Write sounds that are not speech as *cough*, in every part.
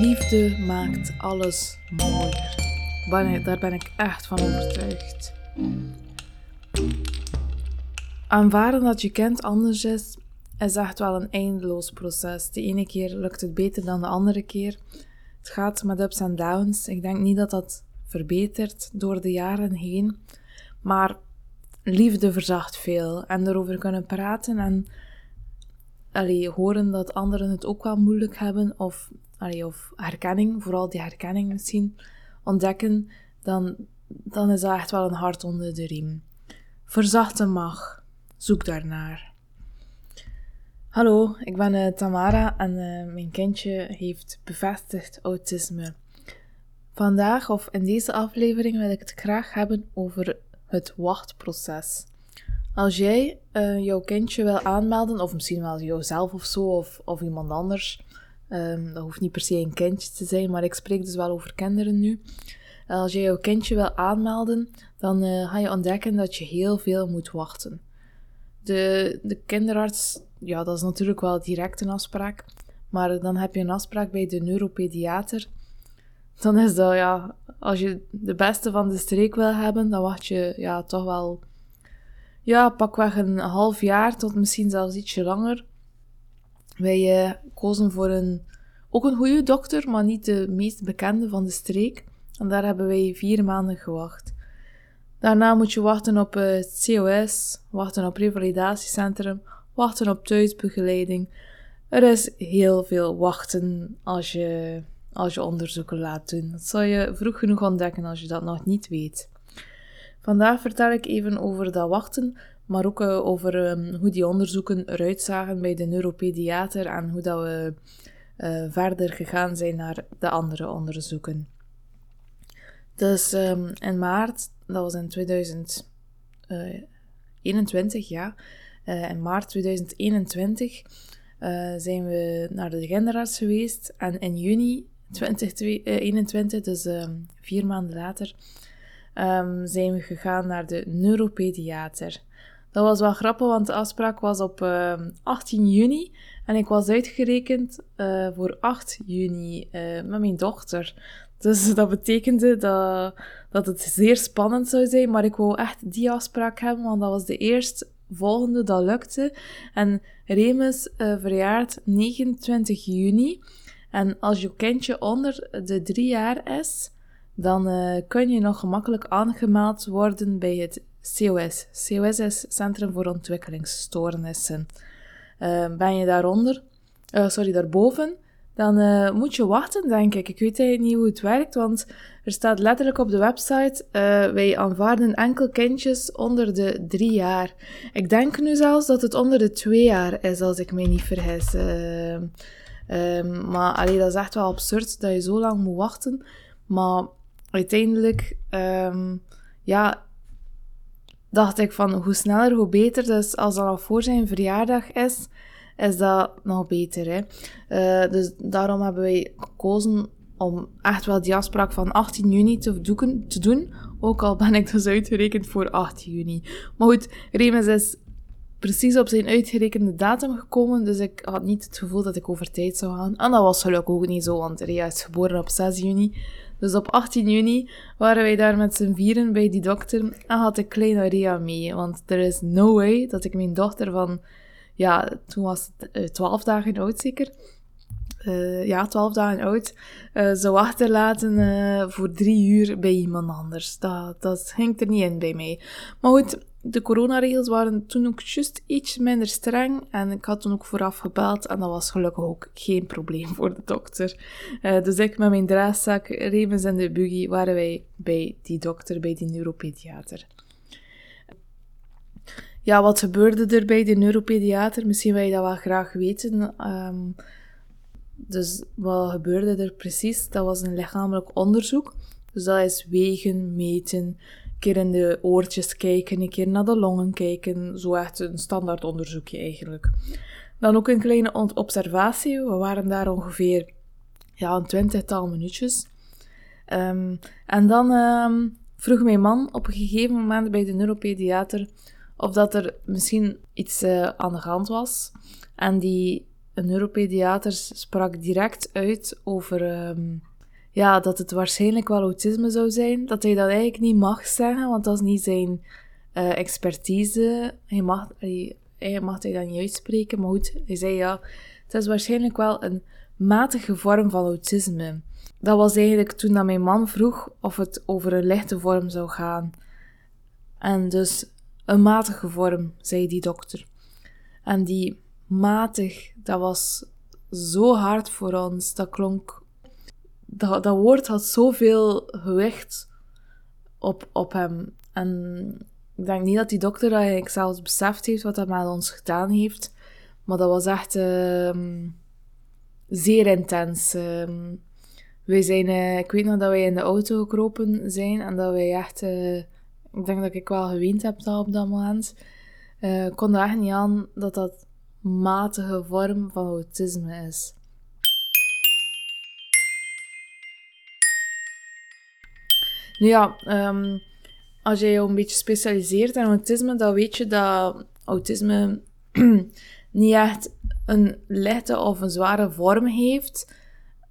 Liefde maakt alles mooier. Daar ben ik echt van overtuigd. Aanvaarden dat je kind anders is, is echt wel een eindeloos proces. De ene keer lukt het beter dan de andere keer. Het gaat met ups en downs. Ik denk niet dat dat verbetert door de jaren heen. Maar liefde verzacht veel. En erover kunnen praten en allee, horen dat anderen het ook wel moeilijk hebben. Of, allee, of herkenning, vooral die herkenning misschien, ontdekken. Dan, dan is dat echt wel een hart onder de riem. Verzachten mag. Zoek daarnaar. Hallo, ik ben uh, Tamara en uh, mijn kindje heeft bevestigd autisme. Vandaag of in deze aflevering wil ik het graag hebben over het wachtproces. Als jij uh, jouw kindje wil aanmelden, of misschien wel jouzelf of zo, of, of iemand anders, um, dat hoeft niet per se een kindje te zijn, maar ik spreek dus wel over kinderen nu. Als jij jouw kindje wil aanmelden, dan ga je ontdekken dat je heel veel moet wachten. De, de kinderarts, ja, dat is natuurlijk wel direct een afspraak. Maar dan heb je een afspraak bij de neuropediater. Dan is dat, ja, als je de beste van de streek wil hebben, dan wacht je ja, toch wel, ja, pakweg een half jaar tot misschien zelfs ietsje langer. Wij uh, kozen voor een, ook een goede dokter, maar niet de meest bekende van de streek. En daar hebben wij vier maanden gewacht. Daarna moet je wachten op het COS, wachten op revalidatiecentrum, wachten op thuisbegeleiding. Er is heel veel wachten als je, als je onderzoeken laat doen. Dat zal je vroeg genoeg ontdekken als je dat nog niet weet. Vandaag vertel ik even over dat wachten, maar ook eh, over ehm, hoe die onderzoeken eruit zagen bij de neuropediater en hoe dat we uh, verder gegaan zijn naar de andere onderzoeken. Dus um, in maart dat was in 2021, ja. Uh, in maart 2021 uh, zijn we naar de genderarts geweest. En in juni 2021, dus uh, vier maanden later, um, zijn we gegaan naar de neuropediater. Dat was wel grappig, want de afspraak was op 18 juni. En ik was uitgerekend uh, voor 8 juni met mijn dochter. Dus *laughs* dat betekende dat, dat het zeer spannend zou zijn, maar ik wou echt die afspraak hebben, want dat was de eerste volgende dat lukte. En Remus verjaart 29 juni. En als je kindje onder de drie jaar is, dan uh, kun je nog gemakkelijk aangemeld worden bij het COS. COS is Centrum voor Ontwikkelingsstoornissen. Uh, ben je daaronder, sorry, daarboven, dan moet je wachten, denk ik. Ik weet niet hoe het werkt, want er staat letterlijk op de website: wij aanvaarden enkel kindjes onder de drie jaar. Ik denk nu zelfs dat het onder de twee jaar is, als ik me niet vergis. Um, maar allee, dat is echt wel absurd dat je zo lang moet wachten. Maar uiteindelijk, um, ja, dacht ik van hoe sneller, hoe beter. Dus als dat al voor zijn verjaardag is is dat nog beter. Hè? Uh, dus daarom hebben wij gekozen om echt wel die afspraak van 18 juni te, doeken, te doen. Ook al ben ik dus uitgerekend voor 8 juni. Maar goed, Remus is precies op zijn uitgerekende datum gekomen, dus ik had niet het gevoel dat ik over tijd zou gaan. En dat was gelukkig ook niet zo, want Rea is geboren op 6 juni. Dus op 18 juni waren wij daar met z'n vieren bij die dokter en had ik kleine Rea mee. Want er is no way dat ik mijn dochter van ja, toen was het uh, twaalf dagen oud zeker. Uh, ja, twaalf dagen oud, uh, zou achterlaten voor drie uur bij iemand anders. Dat, dat hangt er niet in bij mij. Maar goed, de coronaregels waren toen ook juist iets minder streng. En ik had toen ook vooraf gebeld en dat was gelukkig ook geen probleem voor de dokter. dus ik met mijn draagzak, Remus en de buggy waren wij bij die dokter, bij die neuropediater. Ja, wat gebeurde er bij de neuropediater? Misschien wil je dat wel graag weten. Um, dus wat gebeurde er precies? Dat was een lichamelijk onderzoek. Dus dat is wegen, meten, keer in de oortjes kijken, een keer naar de longen kijken. Zo echt een standaard onderzoekje eigenlijk. Dan ook een kleine observatie. We waren daar ongeveer ja, een twintigtal minuutjes. Um, en dan um, vroeg mijn man op een gegeven moment bij de neuropediater of dat er misschien iets uh, aan de hand was. En die neuropediater sprak direct uit over um, ja, dat het waarschijnlijk wel autisme zou zijn. Dat hij dat eigenlijk niet mag zeggen, want dat is niet zijn uh, expertise. Hij mag, hij, hij mag hij dat niet uitspreken, maar goed, hij zei ja, het is waarschijnlijk wel een matige vorm van autisme. Dat was eigenlijk toen dat mijn man vroeg of het over een lichte vorm zou gaan. En dus een matige vorm, zei die dokter. En die matig, dat was zo hard voor ons. Dat klonk. Dat, dat woord had zoveel gewicht op, op hem. En ik denk niet dat die dokter eigenlijk zelfs beseft heeft wat dat met ons gedaan heeft. Maar dat was echt uh, zeer intens. Uh, wij zijn, uh, ik weet nog dat wij in de auto gekropen zijn en dat wij echt, uh, ik denk dat ik wel geweend heb op dat moment. Uh, ik kon er echt niet aan dat dat matige vorm van autisme is. Nu ja, um, als je je een beetje specialiseert in autisme, dan weet je dat autisme *clears throat* niet echt een lichte of een zware vorm heeft.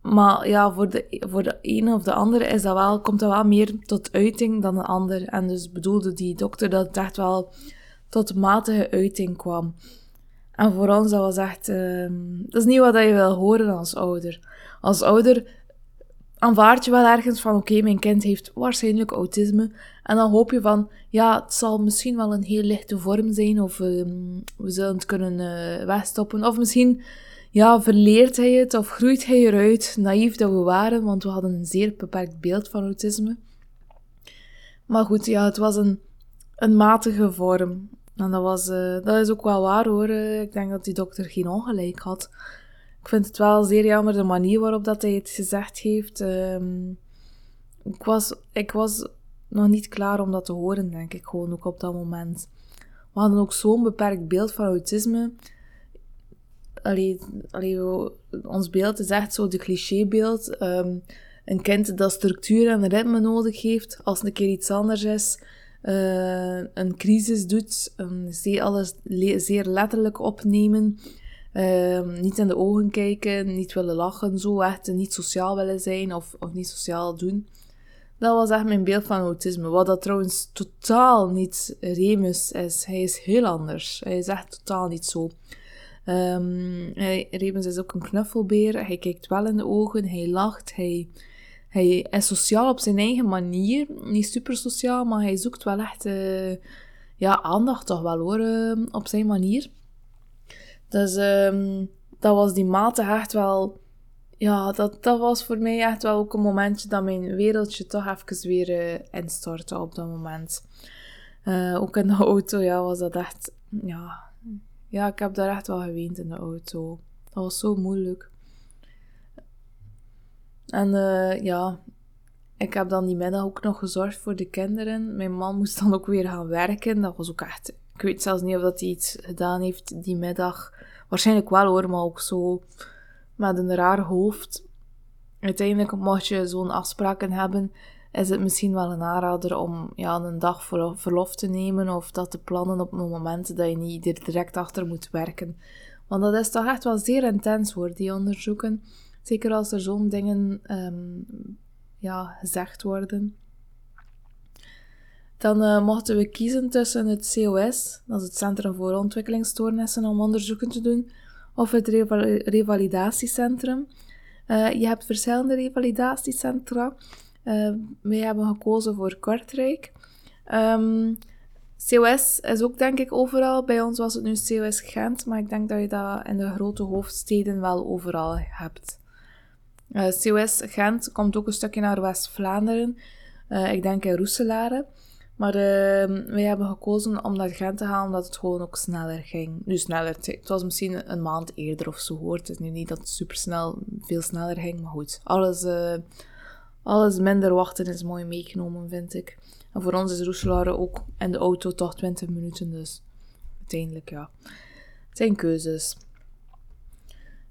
Maar ja, voor de, voor de ene of de andere is dat wel, komt dat wel meer tot uiting dan de ander. En dus bedoelde die dokter dat het echt wel tot matige uiting kwam. En voor ons, dat was echt... Uh, dat is niet wat je wil horen als ouder. Als ouder aanvaard je wel ergens van... Oké, mijn kind heeft waarschijnlijk autisme. En dan hoop je van... Ja, het zal misschien wel een heel lichte vorm zijn. Of uh, we zullen het kunnen uh, wegstoppen. Of misschien... Ja, verleert hij het of groeit hij eruit? Naïef dat we waren, want we hadden een zeer beperkt beeld van autisme. Maar goed, ja, het was een, een matige vorm. En dat, was, uh, dat is ook wel waar hoor. Uh, ik denk dat die dokter geen ongelijk had. Ik vind het wel zeer jammer de manier waarop dat hij het gezegd heeft. Um, ik, was, ik was nog niet klaar om dat te horen, denk ik, gewoon ook op dat moment. We hadden ook zo'n beperkt beeld van autisme. Allee, allee, ons beeld is echt zo de clichébeeld. Um, een kind dat structuur en ritme nodig heeft als een keer iets anders is uh, een crisis doet, zeer alles zeer letterlijk opnemen, uh, niet in de ogen kijken, niet willen lachen, zo echt niet sociaal willen zijn of, of niet sociaal doen. Dat was echt mijn beeld van autisme. Wat dat trouwens totaal niet Remus is. Hij is heel anders. Hij is echt totaal niet zo. Um, hij, Remus is ook een knuffelbeer. Hij kijkt wel in de ogen. Hij lacht. Hij hij is sociaal op zijn eigen manier. Niet super sociaal, maar hij zoekt wel echt uh, ja, aandacht toch wel hoor, uh, op zijn manier. Dus um, dat was die mate echt wel... Ja, dat, dat was voor mij echt wel ook een momentje dat mijn wereldje toch even weer uh, instortte op dat moment. ook in de auto, ja, was dat echt... Ja, ja, ik heb daar echt wel geweend in de auto. Dat was zo moeilijk. En uh, ja, ik heb dan die middag ook nog gezorgd voor de kinderen. Mijn man moest dan ook weer gaan werken. Dat was ook echt... Ik weet zelfs niet of dat hij iets gedaan heeft die middag. Waarschijnlijk wel hoor, maar ook zo met een raar hoofd. Uiteindelijk, mocht je zo'n afspraken hebben, is het misschien wel een aanrader om ja, een dag verlof te nemen of dat te plannen op een moment dat je niet direct achter moet werken. Want dat is toch echt wel zeer intens hoor, die onderzoeken. Zeker als er zo'n dingen um, ja, gezegd worden. Dan uh, mochten we kiezen tussen het COS, dat is het Centrum voor Ontwikkelingsstoornissen, om onderzoeken te doen, of het revalidatiecentrum. Uh, je hebt verschillende revalidatiecentra. Uh, wij hebben gekozen voor Kortrijk. Um, COS is ook denk ik overal. Bij ons was het nu COS Gent, maar ik denk dat je dat in de grote hoofdsteden wel overal hebt. Eh, COS Gent komt ook een stukje naar West-Vlaanderen. Ik denk in Roeselare. Maar uh, wij hebben gekozen om naar Gent te gaan, omdat het gewoon ook sneller ging. Nu sneller, het was misschien een maand eerder of zo hoort. Het is nu niet dat het super snel, veel sneller ging, maar goed. Alles, uh, alles minder wachten is mooi meegenomen, vind ik. En voor ons is Roeselare ook in de auto toch 20 minuten, dus uiteindelijk ja. Het zijn keuzes.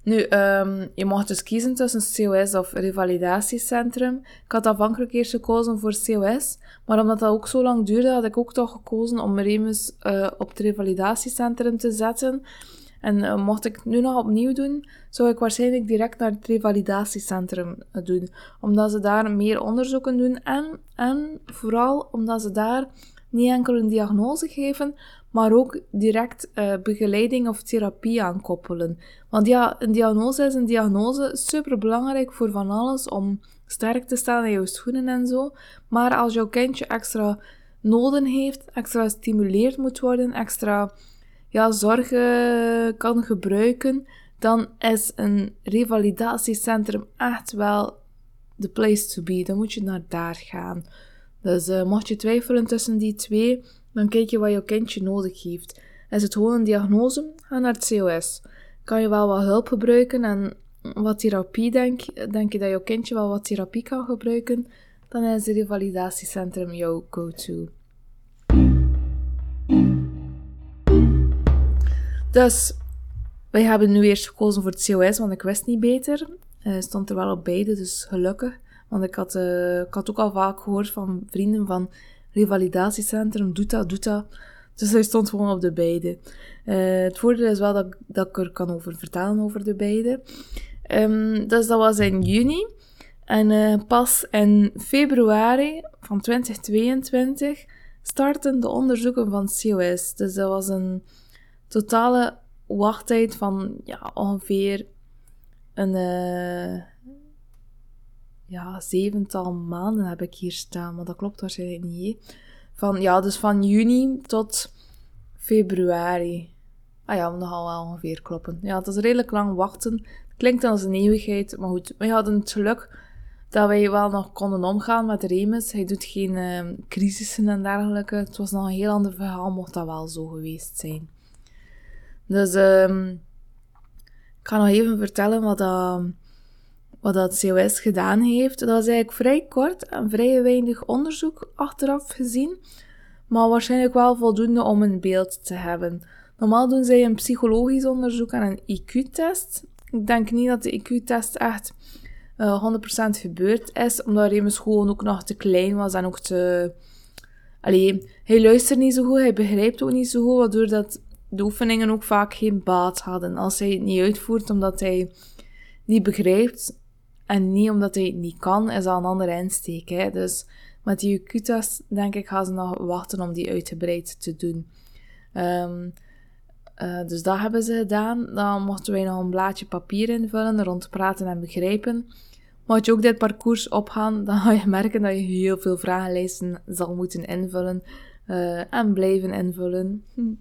Nu, um, je mocht dus kiezen tussen COS of revalidatiecentrum. Ik had afhankelijk eerst gekozen voor COS, maar omdat dat ook zo lang duurde, had ik ook toch gekozen om Remus uh, op het revalidatiecentrum te zetten. En uh, mocht ik het nu nog opnieuw doen, zou ik waarschijnlijk direct naar het revalidatiecentrum doen. Omdat ze daar meer onderzoeken doen en, en vooral omdat ze daar niet enkel een diagnose geven, maar ook direct uh, begeleiding of therapie aankoppelen. Want ja, een diagnose is een diagnose, super belangrijk voor van alles om sterk te staan in jouw schoenen en zo. Maar als jouw kindje extra noden heeft, extra gestimuleerd moet worden, extra ja, zorgen kan gebruiken, dan is een revalidatiecentrum echt wel the place to be. Dan moet je naar daar gaan. Dus uh, mocht je twijfelen tussen die twee, dan kijk je wat je kindje nodig heeft. Is het gewoon een diagnose? Ga naar het COS. Kan je wel wat hulp gebruiken en wat therapie denk, denk je dat je kindje wel wat therapie kan gebruiken, dan is het revalidatiecentrum jouw go-to. Dus, wij hebben nu eerst gekozen voor het COS, want ik wist niet beter. Uh, stond er wel op beide, dus gelukkig. Want ik had, uh, ik had ook al vaak gehoord van vrienden van revalidatiecentrum, doet dat, doet dat. Dus hij stond gewoon op de beide. Uh, het voordeel is wel dat, dat ik er kan over vertellen over de beide. Um, dus dat was in juni. En uh, pas in februari van 2022 starten de onderzoeken van COS. Dus dat was een totale wachttijd van ja, ongeveer een, ja, zevental maanden heb ik hier staan, maar dat klopt waarschijnlijk niet. Van, ja, dus van juni tot februari. Ah ja, nogal wel ongeveer kloppen. Ja, het is redelijk lang wachten. Klinkt als een eeuwigheid, maar goed. We hadden het geluk dat wij wel nog konden omgaan met Remus. Hij doet geen uh, crisissen en dergelijke. Het was nog een heel ander verhaal, mocht dat wel zo geweest zijn. Dus um, ik ga nog even vertellen wat dat wat dat COS gedaan heeft. Dat was eigenlijk vrij kort en vrij weinig onderzoek achteraf gezien, maar waarschijnlijk wel voldoende om een beeld te hebben. Normaal doen zij een psychologisch onderzoek en een IQ-test. Ik denk niet dat de IQ-test echt uh, eh, 100% gebeurd is, omdat Remus gewoon ook nog te klein was en ook te... Allee, hij luistert niet zo goed, hij begrijpt ook niet zo goed, waardoor dat de oefeningen ook vaak geen baat hadden. Als hij het niet uitvoert omdat hij niet begrijpt, en niet omdat hij het niet kan, is dat een andere insteek. Hè? Dus met die IQ-test, denk ik, gaan ze nog wachten om die uitgebreid te doen. Um, uh, dus dat hebben ze gedaan. Dan mochten wij nog een blaadje papier invullen, rond praten en begrijpen. Mocht je ook dit parcours opgaan, dan ga je merken dat je heel veel vragenlijsten zal moeten invullen uh, en blijven invullen. *laughs*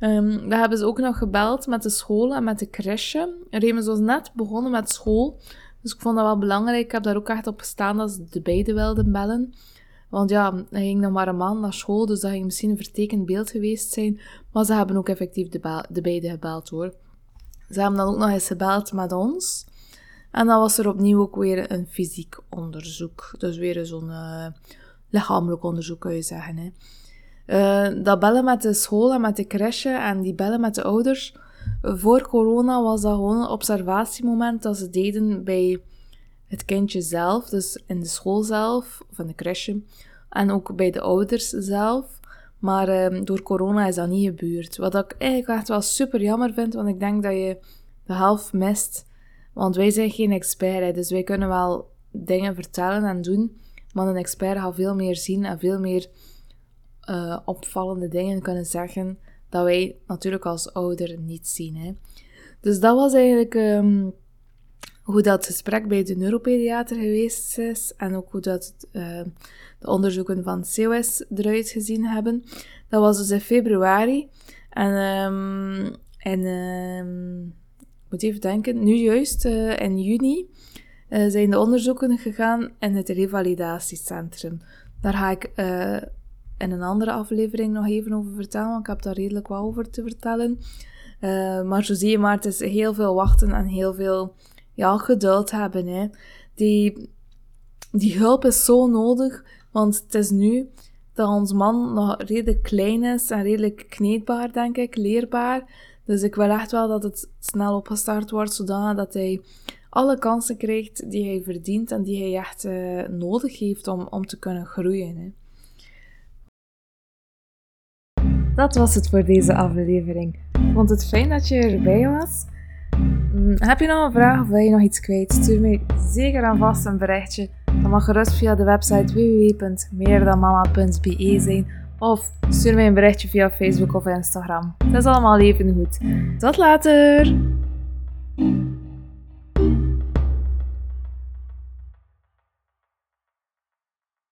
Um, dan hebben ze ook nog gebeld met de school en met de crèche. Remus was net begonnen met school, dus ik vond dat wel belangrijk. Ik heb daar ook echt op gestaan dat ze de beide wilden bellen. Want ja, hij ging nog maar een maand naar school, dus dat ging misschien een vertekend beeld geweest zijn. Maar ze hebben ook effectief de, de beide gebeld hoor. Ze hebben dan ook nog eens gebeld met ons. En dan was er opnieuw ook weer een fysiek onderzoek. Dus weer zo'n uh, lichamelijk onderzoek, kun je zeggen. Hè. Uh, dat bellen met de school en met de crèche en die bellen met de ouders voor corona was dat gewoon een observatiemoment dat ze deden bij het kindje zelf, dus in de school zelf, of in de crèche, en ook bij de ouders zelf. Maar um, door corona is dat niet gebeurd. Wat ik eigenlijk echt wel super jammer vind, want ik denk dat je de helft mist. Want wij zijn geen expert, hè, dus wij kunnen wel dingen vertellen en doen, maar een expert gaat veel meer zien en veel meer uh, opvallende dingen kunnen zeggen dat wij natuurlijk als ouder niet zien. Hè. Dus dat was eigenlijk um, hoe dat gesprek bij de neuropediater geweest is en ook hoe dat uh, de onderzoeken van COS eruit gezien hebben. Dat was dus in februari. En, um, en ik moet even denken, nu juist uh, in juni uh, zijn de onderzoeken gegaan in het revalidatiecentrum. Daar ga ik uh, in een andere aflevering nog even over vertellen, want ik heb daar redelijk wat over te vertellen. Uh, maar zo zie je maar, het is heel veel wachten en heel veel ja, geduld hebben. Hè. Die, die hulp is zo nodig, want het is nu dat ons man nog redelijk klein is en redelijk kneedbaar, denk ik, leerbaar. Dus ik wil echt wel dat het snel opgestart wordt, zodat hij alle kansen krijgt die hij verdient en die hij echt uh, nodig heeft om, om te kunnen groeien. Hè. Dat was het voor deze aflevering. Vond het fijn dat je erbij was. Mm, heb je nog een vraag of wil je nog iets kwijt? Stuur me zeker aan vast een berichtje. Dat mag gerust via de website www.meerdanmama.be zijn of stuur mij een berichtje via Facebook of Instagram. Dat is allemaal even goed. Tot later!